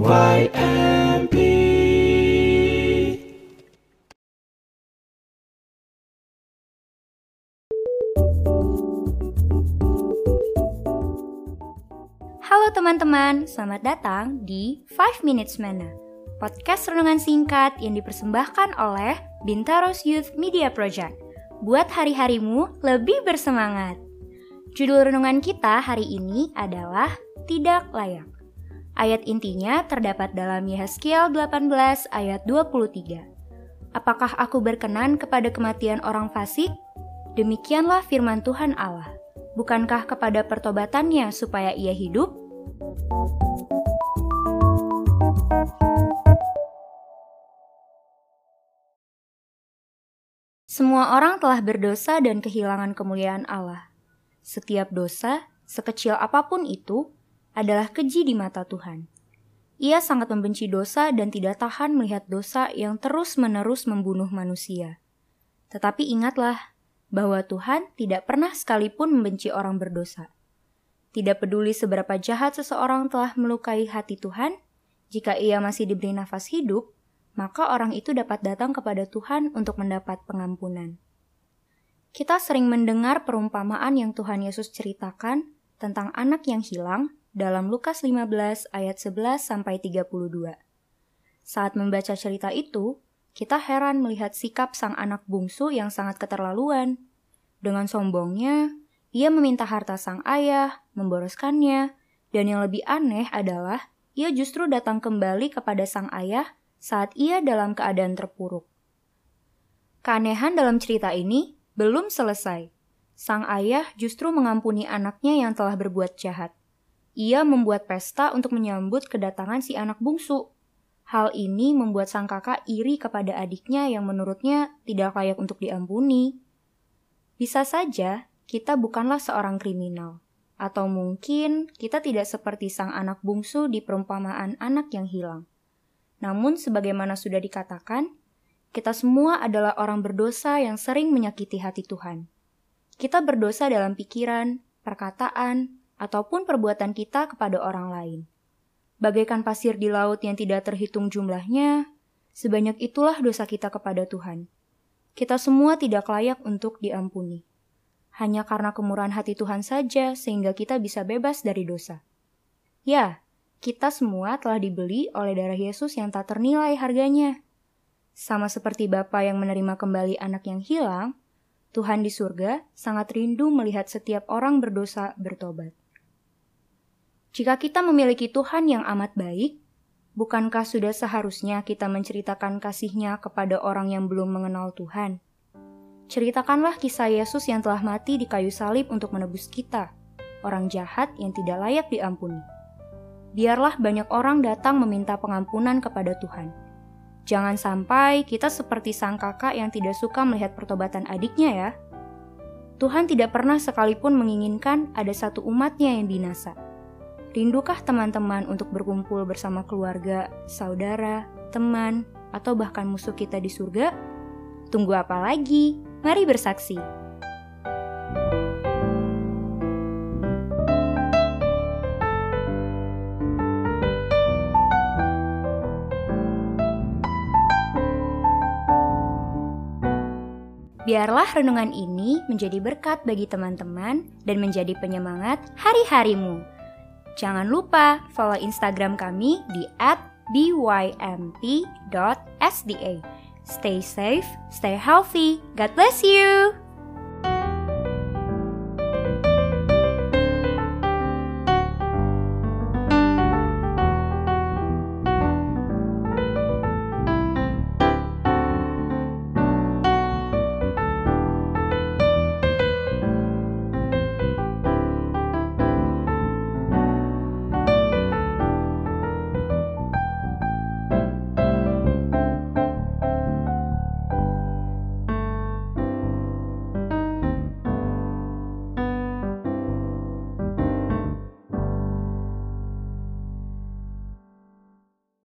Halo teman-teman, selamat datang di 5 Minutes Mana, podcast renungan singkat yang dipersembahkan oleh Bintaros Youth Media Project. Buat hari-harimu lebih bersemangat. Judul renungan kita hari ini adalah Tidak Layak. Ayat intinya terdapat dalam Yehezkiel 18 ayat 23. Apakah aku berkenan kepada kematian orang fasik? Demikianlah firman Tuhan Allah. Bukankah kepada pertobatannya supaya ia hidup? Semua orang telah berdosa dan kehilangan kemuliaan Allah. Setiap dosa, sekecil apa pun itu, adalah keji di mata Tuhan. Ia sangat membenci dosa dan tidak tahan melihat dosa yang terus-menerus membunuh manusia. Tetapi ingatlah bahwa Tuhan tidak pernah sekalipun membenci orang berdosa. Tidak peduli seberapa jahat seseorang telah melukai hati Tuhan, jika ia masih diberi nafas hidup, maka orang itu dapat datang kepada Tuhan untuk mendapat pengampunan. Kita sering mendengar perumpamaan yang Tuhan Yesus ceritakan tentang anak yang hilang dalam Lukas 15 ayat 11 sampai 32. Saat membaca cerita itu, kita heran melihat sikap sang anak bungsu yang sangat keterlaluan. Dengan sombongnya, ia meminta harta sang ayah, memboroskannya, dan yang lebih aneh adalah ia justru datang kembali kepada sang ayah saat ia dalam keadaan terpuruk. Keanehan dalam cerita ini belum selesai. Sang ayah justru mengampuni anaknya yang telah berbuat jahat. Ia membuat pesta untuk menyambut kedatangan si anak bungsu. Hal ini membuat sang kakak iri kepada adiknya yang menurutnya tidak layak untuk diampuni. Bisa saja kita bukanlah seorang kriminal. Atau mungkin kita tidak seperti sang anak bungsu di perumpamaan anak yang hilang. Namun sebagaimana sudah dikatakan, kita semua adalah orang berdosa yang sering menyakiti hati Tuhan. Kita berdosa dalam pikiran, perkataan, ataupun perbuatan kita kepada orang lain. Bagaikan pasir di laut yang tidak terhitung jumlahnya, sebanyak itulah dosa kita kepada Tuhan. Kita semua tidak layak untuk diampuni hanya karena kemurahan hati Tuhan saja sehingga kita bisa bebas dari dosa. Ya, kita semua telah dibeli oleh darah Yesus yang tak ternilai harganya. Sama seperti Bapa yang menerima kembali anak yang hilang, Tuhan di surga sangat rindu melihat setiap orang berdosa bertobat. Jika kita memiliki Tuhan yang amat baik, bukankah sudah seharusnya kita menceritakan kasihnya kepada orang yang belum mengenal Tuhan? Ceritakanlah kisah Yesus yang telah mati di kayu salib untuk menebus kita, orang jahat yang tidak layak diampuni. Biarlah banyak orang datang meminta pengampunan kepada Tuhan. Jangan sampai kita seperti sang kakak yang tidak suka melihat pertobatan adiknya ya. Tuhan tidak pernah sekalipun menginginkan ada satu umatnya yang binasa. Rindukah teman-teman untuk berkumpul bersama keluarga, saudara, teman, atau bahkan musuh kita di surga? Tunggu apa lagi? Mari bersaksi. Biarlah renungan ini menjadi berkat bagi teman-teman dan menjadi penyemangat hari-harimu. Jangan lupa follow Instagram kami di @bymp.sda. Stay safe, stay healthy. God bless you.